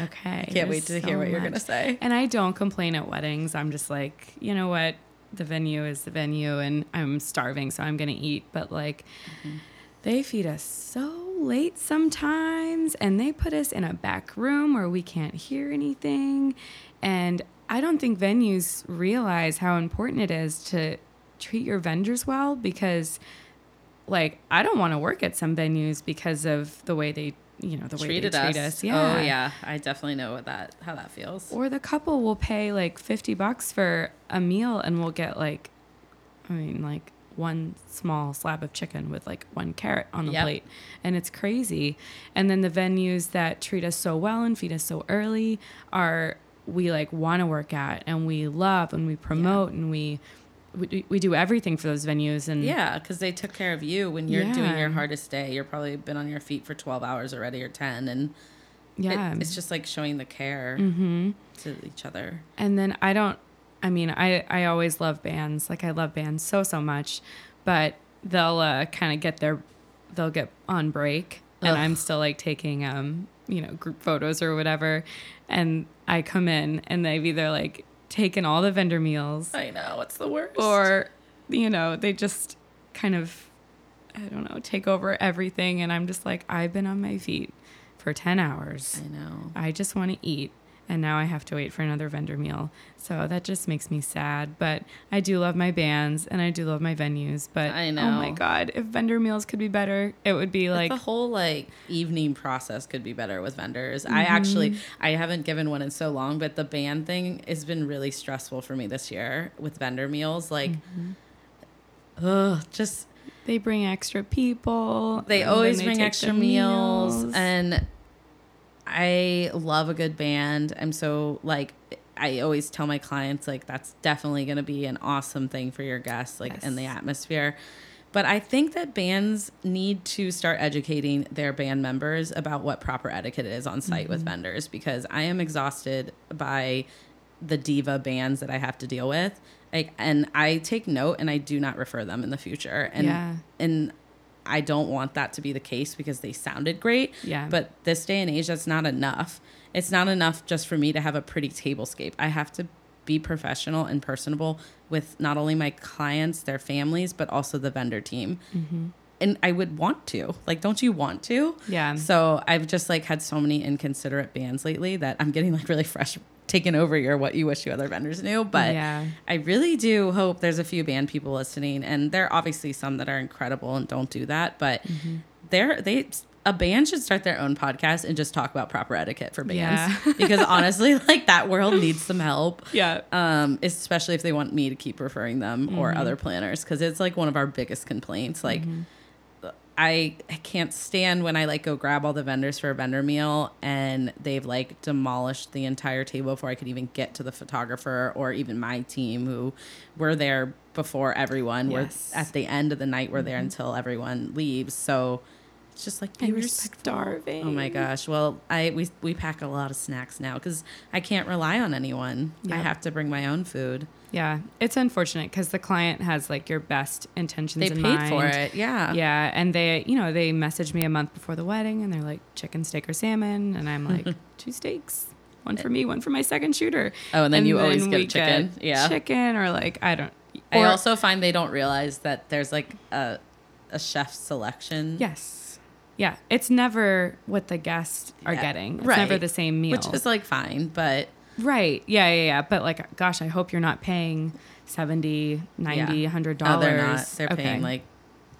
Okay.
I Can't wait to
there's
hear
so
what you're gonna say.
And I don't complain at weddings. I'm just like, you know what? The venue is the venue and I'm starving, so I'm going to eat. But like, mm-hmm. they feed us so late sometimes and they put us in a back room where we can't hear anything. And I don't think venues realize how important it is to treat your vendors well because like I don't want to work at some venues because of the way they, you know, the way
Treated
they treat
us.
us. Oh, yeah.
Oh yeah, I definitely know what that how that feels.
Or the couple will pay like 50 bucks for a meal and we'll get like, I mean, like one small slab of chicken with like one carrot on the
Yep.
plate. And it's crazy. And then the venues that treat us so well and feed us so early are, we like want to work at and we love and we promote and we, we, we do everything for those venues. And
Yeah, because they took care of you when you're doing your hardest day. You're probably been on your feet for 12 hours already or 10. And it-
yeah.
it's just like showing the care
mm-hmm.
to each other.
And then I don't I mean, I I always love bands. Like I love bands so so much, but they'll uh, kind of get their they'll get on break and I'm still like taking um, you know, group photos or whatever and I come in and they've either like taken all the vendor meals
I know, it's the worst.
or you know, they just kind of I don't know, take over everything and I'm just like I've been on my feet for 10 hours.
I know.
I just want to eat. And now I have to wait for another vendor meal. So that just makes me sad. But I do love my bands and I do love my venues. But
I know.
oh my. God, if vendor meals could be better, it would be
Like the whole like evening process could be better with vendors.
Mm-hmm.
I actually I haven't given one in so long, but the band thing has been really stressful for me this year with vendor meals. Like,
Mm-hmm.
ugh, just
they bring extra people.
they always
they
bring extra
the
meals. and i love a good band. I'm so like i always tell my clients like that's definitely going to be an awesome thing for your guests like in the atmosphere. But i think that bands need to start educating their band members about what proper etiquette is on site
Mm-hmm.
with vendors because i am exhausted by the diva bands that i have to deal with. Like and i take note and i do not refer them in the future. And
Yeah.
and I don't want that to be the case because they sounded great.
Yeah.
But this day and age, that's not enough. It's not enough just for me to have a pretty tablescape. I have to be professional and personable with not only my clients, their families, but also the vendor team. Mm-hmm. And I would want to. Like, don't you want to?
Yeah.
So I've just like had so many inconsiderate bands lately that I'm getting like really fresh taken over your what you wish you other vendors knew. But
Yeah.
I really do hope there's a few band people listening, and there are obviously some that are incredible and don't do that, but
Mm-hmm.
they're they a band should start their own podcast and just talk about proper etiquette for bands
Yeah. [LAUGHS]
because honestly, like that world needs some help.
Yeah.
Um, especially if they want me to keep referring them
Mm-hmm.
or other planners because it's like one of our biggest complaints. Like, I, I can't stand when I like go grab all the vendors for a vendor meal and they've like demolished the entire table before I could even get to the photographer or even my team who were there before everyone.
Yes.
We're at the end of the night, we're there mm-hmm. until everyone leaves. So It's just like
And
be
you're
respectful.
starving.
Oh my gosh. Well, I we we pack a lot of snacks now because I can't rely on anyone. I have to bring my own food.
Yeah, it's unfortunate because the client has like your best intentions.
They
in
paid
mind.
for it. Yeah.
Yeah, and they, you know, they messaged me a month before the wedding, and they're like chicken, steak, or salmon, and I'm like [LAUGHS] two steaks, one for me, one for my second shooter.
Oh, and then you always get
we
chicken. Yeah.
chicken, or like I don't.
I also find they don't realize that there's like a a chef selection.
yes, yeah, it's never what the guests are
Yeah,
getting. It's
right.
never the same meal,
Which is like fine, but
right. Yeah, yeah, yeah. But like, gosh, I hope you're not paying 70 90
Yeah.
100
no,
dollars
they're not. They're
Okay.
paying like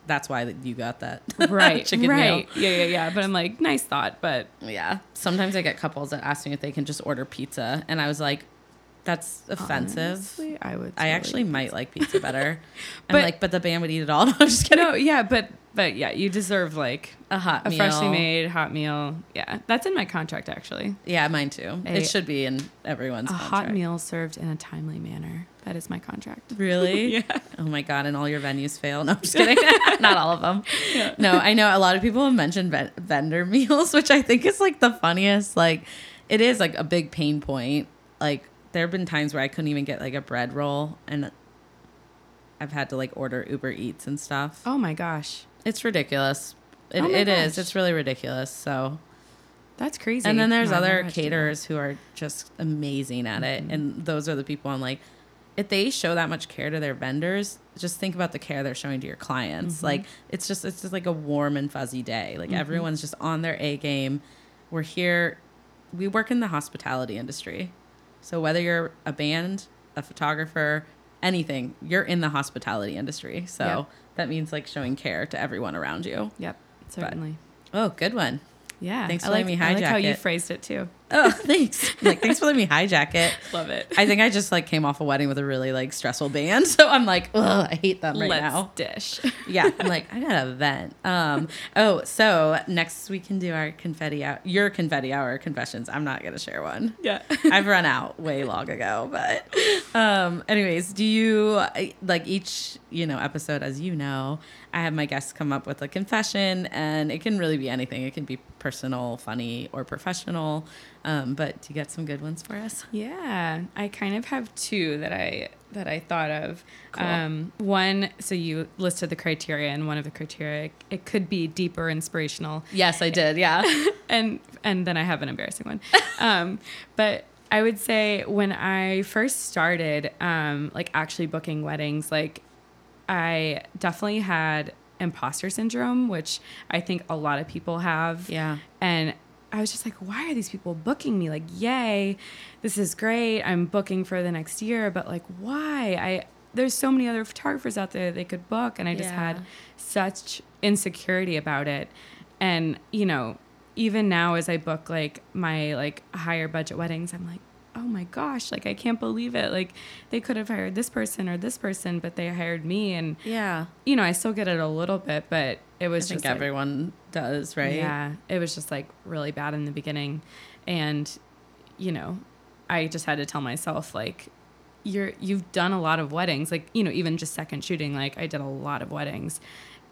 that's why you got that [LAUGHS]
right
chicken
right yeah yeah yeah but i'm like nice thought but.
Yeah. Sometimes I get couples that ask me if they can just order pizza, and I was like, that's offensive.
honestly, i would
I actually might like pizza better. [LAUGHS] I'm like, but the band would eat it all. No, [LAUGHS] I'm just kidding.
no yeah but but yeah you deserve like
A hot
a
meal.
freshly made hot meal yeah that's in my contract actually
Yeah, mine too.
A-
it should be in everyone's contract.
a
contract.
hot meal served in a timely manner that is my contract [LAUGHS]
Really?
Yeah.
Oh my god! And all your venues fail. No, I'm just kidding. [LAUGHS] Not all of them. No, I know a lot of people have mentioned ven- vendor [LAUGHS] meals, which I think is like the funniest. Like, it is like a big pain point. Like, there have been times where I couldn't even get like a bread roll, and I've had to like order Uber Eats and stuff.
oh my gosh
It's ridiculous. It,
Oh
it is. It's really ridiculous. So,
that's crazy
and then there's
No,
other
never had to do that.
caterers who are just amazing at it,
Mm-hmm.
and those are the people I'm like, if they show that much care to their vendors, just think about the care they're showing to your clients.
Mm-hmm.
Like it's just it's just like a warm and fuzzy day. Like everyone's just on their A game. We're here. We work in the hospitality industry, so whether you're a band, a photographer, anything, you're in the hospitality industry. So
Yep.
that means like showing care to everyone around you.
yep certainly
Oh, good one.
yeah
Thanks
I like,
letting me
I like how
hijack
you phrased it too
Oh, [LAUGHS] thanks. like, thanks for letting me hijack it.
love it
I think I just like came off a wedding with a really like stressful band, [LAUGHS] so I'm like, ugh, I hate them right
let's
now.
dish [LAUGHS]
Yeah, I'm like, I gotta vent. Um, oh, so next we can do our confetti out, your confetti hour confessions. I'm not gonna share one.
yeah
I've run out way long ago, but um, anyways, do you like each you know episode? As you know, I have my guests come up with a confession, and it can really be anything. It can be personal, funny, or professional. Um, but do you get some good ones for us?
Yeah, I kind of have two that I that I thought of.
Cool.
Um, one, so you listed the criteria, and one of the criteria it could be deeper inspirational,
Yes, I did. Yeah. [LAUGHS]
and and then I have an embarrassing one. [LAUGHS] um, but I would say when I first started, um, like actually booking weddings, like I definitely had imposter syndrome, which I think a lot of people have.
Yeah.
And I was just like, why are these people booking me? Like, yay, this is great. I'm booking for the next year, but like, why? I there's so many other photographers out there they could book, and I just
Yeah.
had such insecurity about it. And you know, even now as I book like my like higher budget weddings, I'm like, oh my gosh, like I can't believe it. Like they could have hired this person or this person, but they hired me, and
Yeah.
you know, I still get it a little bit, but it
I
was
think
just like,
everyone does, right?
yeah, it was just like really bad in the beginning. And, you know, I just had to tell myself, like, you're you've done a lot of weddings, like, you know, even just second shooting, like I did a lot of weddings.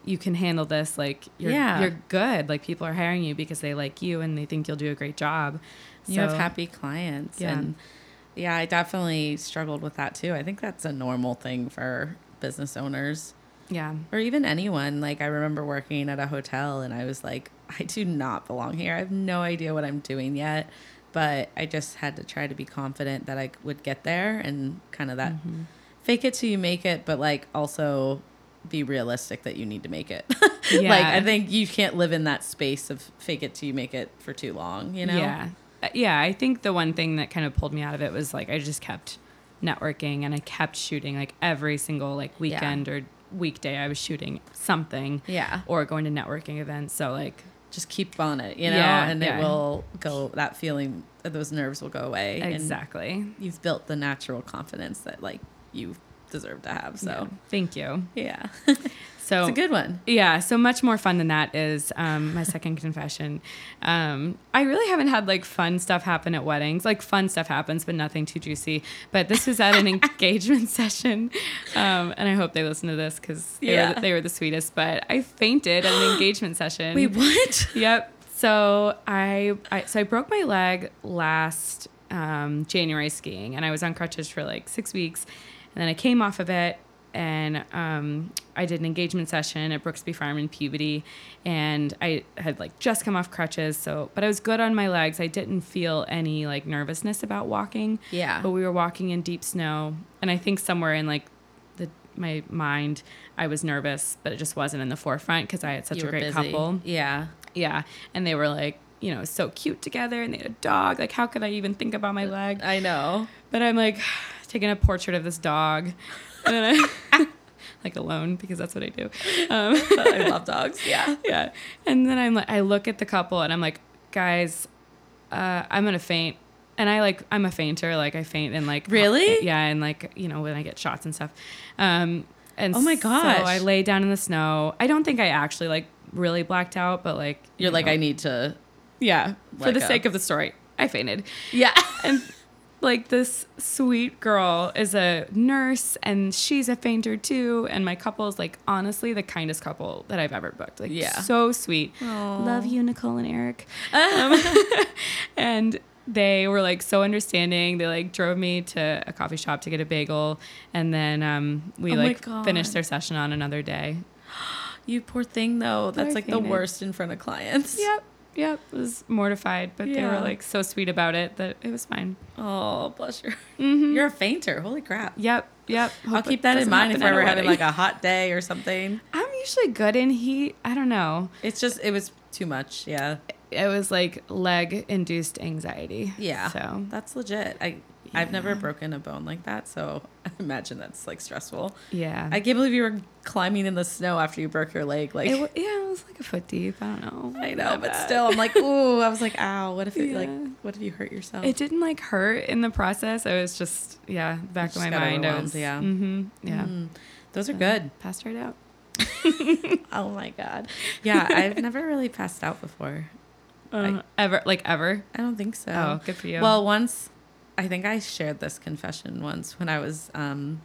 You can handle this, like you're
Yeah.
you're good. Like people are hiring you because they like you and they think you'll do a great job.
You have happy clients.
Yeah.
And yeah, I definitely struggled with that too. I think that's a normal thing for business owners
Yeah.
or even anyone. Like I remember working at a hotel and I was like, I do not belong here. I have no idea what I'm doing yet. But I just had to try to be confident that I would get there and kind of that
Mm-hmm.
fake it till you make it, but like also be realistic that you need to make it. [LAUGHS] like I think you can't live in that space of fake it till you make it for too long, you know?
Yeah. Uh, Yeah. I think the one thing that kind of pulled me out of it was like I just kept networking and I kept shooting like every single like weekend or weekday I was shooting something
Yeah.
or going to networking events. So like
just keep on it, you know,
Yeah,
and
yeah.
it will go. That feeling, those nerves will go away. and
exactly.
you've built the natural confidence that like you deserve to have. So
Yeah. Thank you.
yeah, [LAUGHS]
So
it's a good one.
Yeah, so much more fun than that is um, my second [LAUGHS] confession. Um, I really haven't had like fun stuff happen at weddings. Like fun stuff happens, but nothing too juicy. But this was at an [LAUGHS] engagement session, um, and I hope they listen to this because they,
Yeah.
were the, they were the sweetest. But I fainted at an [GASPS] engagement session.
Wait, what?
Yep. So I, I so I broke my leg last um, January skiing, and I was on crutches for like six weeks, and then I came off of it, and um, I did an engagement session at Brooksby Farm in Peabody, and I had like just come off crutches, so but I was good on my legs. I didn't feel any like nervousness about walking.
Yeah.
But we were walking in deep snow, and I think somewhere in like the my mind, I was nervous, but it just wasn't in the forefront because I had such
You
a great
busy.
couple.
Yeah.
Yeah. And they were like, you know, so cute together and they had a dog. Like, how could I even think about my leg?
I know.
But I'm like taking a portrait of this dog. And then I, [LAUGHS] like alone because that's what I do. Um, [LAUGHS]
I love dogs. Yeah.
yeah. And then I'm like, I look at the couple and I'm like, guys, uh, I'm going to faint. And I like, I'm a fainter. Like, I faint and like,
Really?
Yeah. And like, you know, when I get shots and stuff. Um, and
Oh my gosh.
So I lay down in the snow. I don't think I actually like really blacked out, but like,
You're
you
like,
know.
I need to.
Yeah, for the
go.
sake of the story, I fainted.
Yeah.
And [LAUGHS] like this sweet girl is a nurse and she's a fainter too. And my couple is like honestly the kindest couple that I've ever booked. Like
Yeah.
so sweet. Love you, Nicole and Eric. [LAUGHS] Um, [LAUGHS] and they were like so understanding. They like drove me to a coffee shop to get a bagel, and then um, we
Oh
like finished their session on another day. [GASPS]
You poor thing, though. That's like the worst in front of clients.
Yep, yep. Was mortified, but they were like so sweet about it that it was fine.
Oh, bless your.
Mm-hmm.
You're a fainter. Holy crap.
Yep, yep.
I'll keep that in mind if we're ever having like a hot day or something.
I'm usually good in heat. I don't know.
It's just it was too much. Yeah.
It was like leg induced anxiety.
Yeah.
So
That's legit. I I've never broken a bone like that, so [LAUGHS] I imagine that's like stressful.
yeah.
I can't believe you were climbing in the snow after you broke your leg. Like
it, yeah, it was like a foot deep. I don't know.
I know, but
bad.
still, I'm like, ooh. I was like, ow. What if it like? What if you hurt yourself?
It didn't like hurt in the process. I was just yeah, back of my mind. I was
yeah.
Mm-hmm, yeah.
Mm. Those are good.
Passed right out. [LAUGHS] [LAUGHS]
Oh my god. Yeah, I've never really passed out before.
Uh, ever like ever?
I don't think so.
Oh, good for you.
Well, once I think I shared this confession once when I was um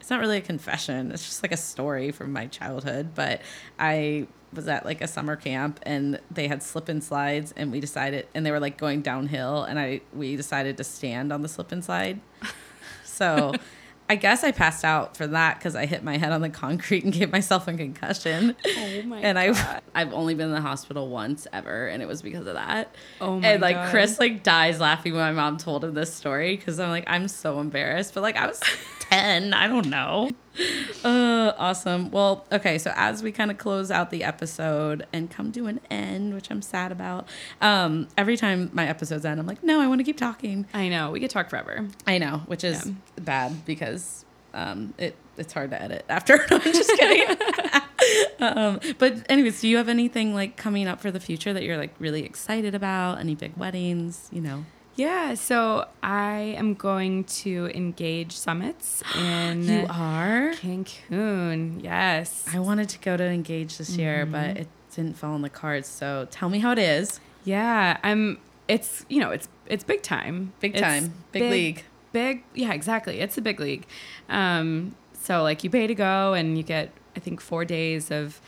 it's not really a confession. It's just like a story from my childhood, but I was at like a summer camp and they had slip and slides and we decided and they were like going downhill and I we decided to stand on the slip and slide. [LAUGHS] So I guess I passed out for that because I hit my head on the [LAUGHS] concrete and gave myself a concussion.
oh my god.
And I, I've only been in the hospital once ever, and it was because of that.
Oh my god
And like
God.
Chris like dies laughing when my mom told him this story because I'm like I'm so embarrassed, but like I was ten, I don't know. Uh, awesome. Well, okay, so as we kind of close out the episode and come to an end, which I'm sad about, um, every time my episodes end, I'm like, no, I want to keep talking.
I know we could talk forever.
I know, which is
Yeah.
bad because um, it it's hard to edit after. [LAUGHS] No, I'm just kidding. [LAUGHS] um, but anyways, do you have anything like coming up for the future that you're like really excited about? Any big weddings? You know,
Yeah, so I am going to engage summits [GASPS] in
you are.
Cancun. Yes.
I wanted to go to engage this year, but it didn't fall in the cards. So tell me how it is.
Yeah, I'm. It's you know it's it's big time.
Big
It's
time. Big league.
Big. Yeah, exactly. It's a big league. Um, so like you pay to go and you get I think four days of,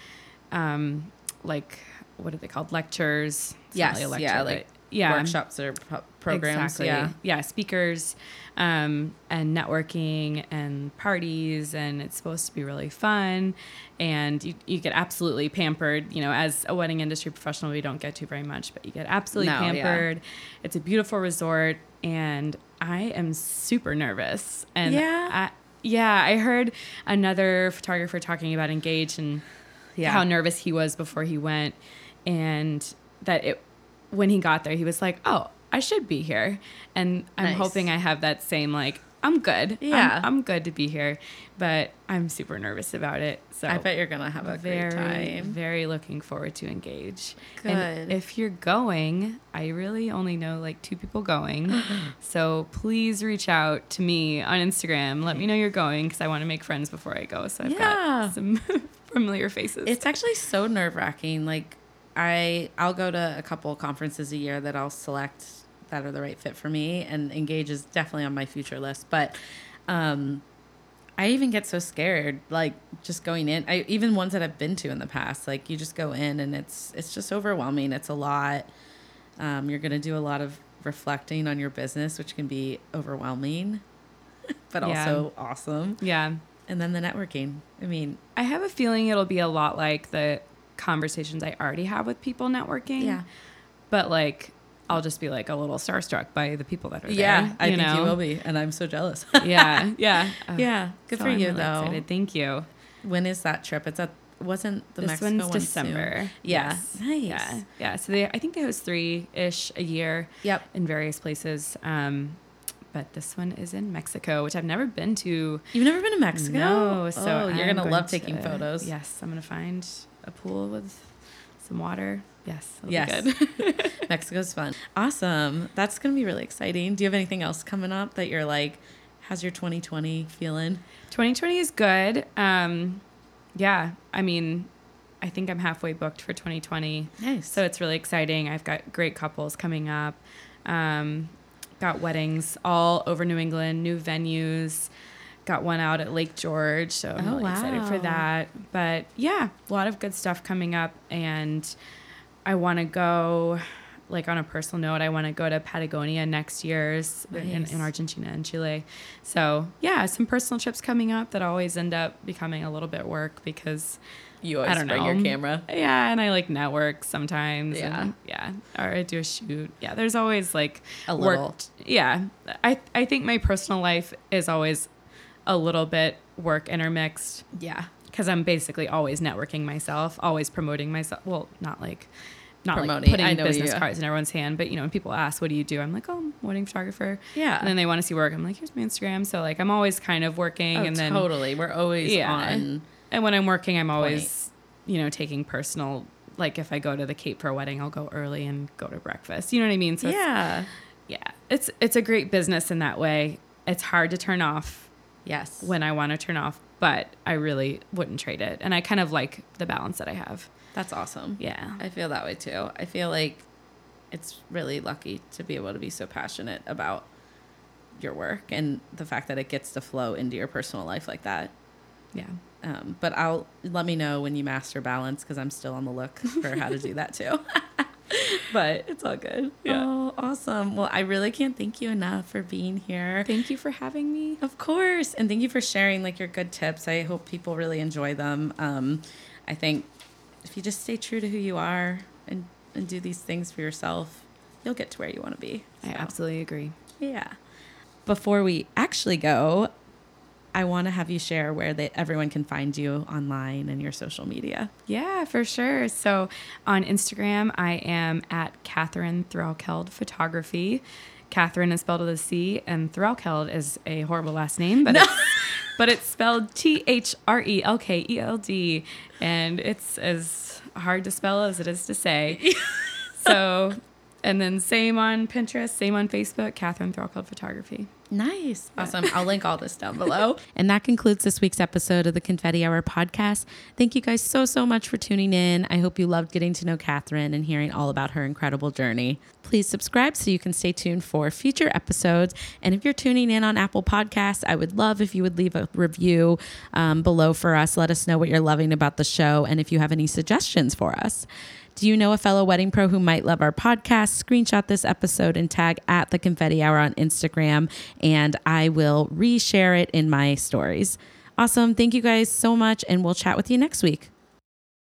um, like what are they called lectures? It's
Yes,
really a
yeah, like
yeah
Workshops or programs.
Exactly.
Yeah.
Yeah, speakers um, and networking and parties, and it's supposed to be really fun. And you, you get absolutely pampered. You know, as a wedding industry professional, we don't get to very much, but you get absolutely
No, yeah.
pampered. It's a beautiful resort, and I am super nervous. And
Yeah?
I, yeah, I heard another photographer talking about Engage and
Yeah.
how nervous he was before he went, and that it when he got there, he was like, "Oh, I should be here," and I'm
Nice.
hoping I have that same like I'm good.
Yeah.
I'm, I'm good to be here, but I'm super nervous about it. So
I bet you're gonna have a
very,
great time.
very looking forward to engage.
Good.
And if you're going, I really only know like two people going. [LAUGHS] so please reach out to me on Instagram. Let me know you're going because I want to make friends before I go. So I've
Yeah.
got some [LAUGHS] familiar faces.
It's actually so nerve wracking. Like I I'll go to a couple conferences a year that I'll select that are the right fit for me and engage is definitely on my future list. But um I even get so scared, like just going in. I even ones that I've been to in the past, like you just go in and it's it's just overwhelming. It's a lot. Um, you're gonna do a lot of reflecting on your business, which can be overwhelming, [LAUGHS] but
Yeah.
also awesome.
yeah.
And then the networking. I mean,
I have a feeling it'll be a lot like the conversations I already have with people networking.
yeah.
But like, I'll just be like a little starstruck by the people that are there.
Yeah, I think you will be, and I'm so jealous. [LAUGHS]
yeah, yeah, Uh, [LAUGHS]
yeah, good
so
for
I'm
you
really
though.
excited. Thank you.
When is that trip? It's at wasn't the
this
Mexico
one's
one soon?
December.
Yeah,
Yes.
nice.
Yeah, yeah. So they, I think they host three ish a year
Yep.
in various places. Um, but this one is in Mexico, which I've never been to.
You've never been to Mexico?
No, so
oh, you're gonna
going
love taking photos.
Yes, I'm gonna find a pool with some water. Yes, it'll
Yes.
be good. [LAUGHS]
Mexico's fun. Awesome. That's gonna be really exciting. Do you have anything else coming up that you're like? How's your 2020 feeling?
2020 is good. Um, yeah, I mean, I think I'm halfway booked for 2020.
Nice.
So it's really exciting. I've got great couples coming up. Um, got weddings all over New England, new venues. Got one out at Lake George, so I'm
Oh,
really excited for that. But yeah, a lot of good stuff coming up, and I want to go. Like on a personal note, I want to go to Patagonia next year's in,
Nice.
in Argentina and Chile. So yeah, some personal trips coming up that always end up becoming a little bit work because
you
I don't
bring
know.
your camera.
yeah, and I like network sometimes.
Yeah.
and, yeah, or I do a shoot. Yeah, there's always like
A
work-
little.
Yeah, I I think my personal life is always a little bit work intermixed
Yeah.
because I'm basically always networking myself, always promoting myself. Well, not like. Not like putting business
you-
cards in everyone's hand, but you know, when people ask, "What do you do?" I'm like, "Oh, I'm a wedding photographer."
Yeah.
and then they want to see work. I'm like, "Here's my Instagram." So like, I'm always kind of working,
Oh,
and then
totally. We're always
Yeah.
on.
and when I'm working, I'm always, you know, taking personal. Like if I go to the Cape for a wedding, I'll go early and go to breakfast. You know what I mean? So it's-
Yeah.
yeah, it's it's a great business in that way. It's hard to turn off
Yes.
when I want to turn off, but I really wouldn't trade it. And I kind of like the balance that I have.
That's awesome.
Yeah.
I feel that way too. I feel like it's really lucky to be able to be so passionate about your work and the fact that it gets to flow into your personal life like that.
Yeah.
Um, but I'll let me know when you master balance because I'm still on the look for how to do that too. [LAUGHS] but it's all good.
Yeah.
Awesome. Well, I really can't thank you enough for being here.
Thank you for having me.
Of course. And thank you for sharing like your good tips. I hope people really enjoy them. Um, I think if you just stay true to who you are and, and do these things for yourself, you'll get to where you want to be.
I absolutely agree.
Yeah. Before we actually go, I want to have you share where they, everyone can find you online and your social media.
Yeah, for sure. So on Instagram, I am at Catherine Threlkeld Photography. Catherine is spelled with a C, and Threlkeld is a horrible last name, but it's, but it's spelled T H R E L K E L D, and it's as hard to spell as it is to say. [LAUGHS] so, and then same on Pinterest, same on Facebook, Catherine Threlkeld Photography.
Nice. [LAUGHS] Awesome. I'll link all this down below. [LAUGHS] And that concludes this week's episode of the Confetti Hour podcast. Thank you guys so, so much for tuning in. I hope you loved getting to know Catherine and hearing all about her incredible journey. Please subscribe so you can stay tuned for future episodes. And if you're tuning in on Apple Podcasts, I would love if you would leave a review um, below for us. Let us know what you're loving about the show and if you have any suggestions for us. Do you know a fellow wedding pro who might love our podcast? Screenshot this episode and tag at the confetti hour on Instagram, and I will reshare it in my stories. Awesome. Thank you guys so much, and we'll chat with you next week.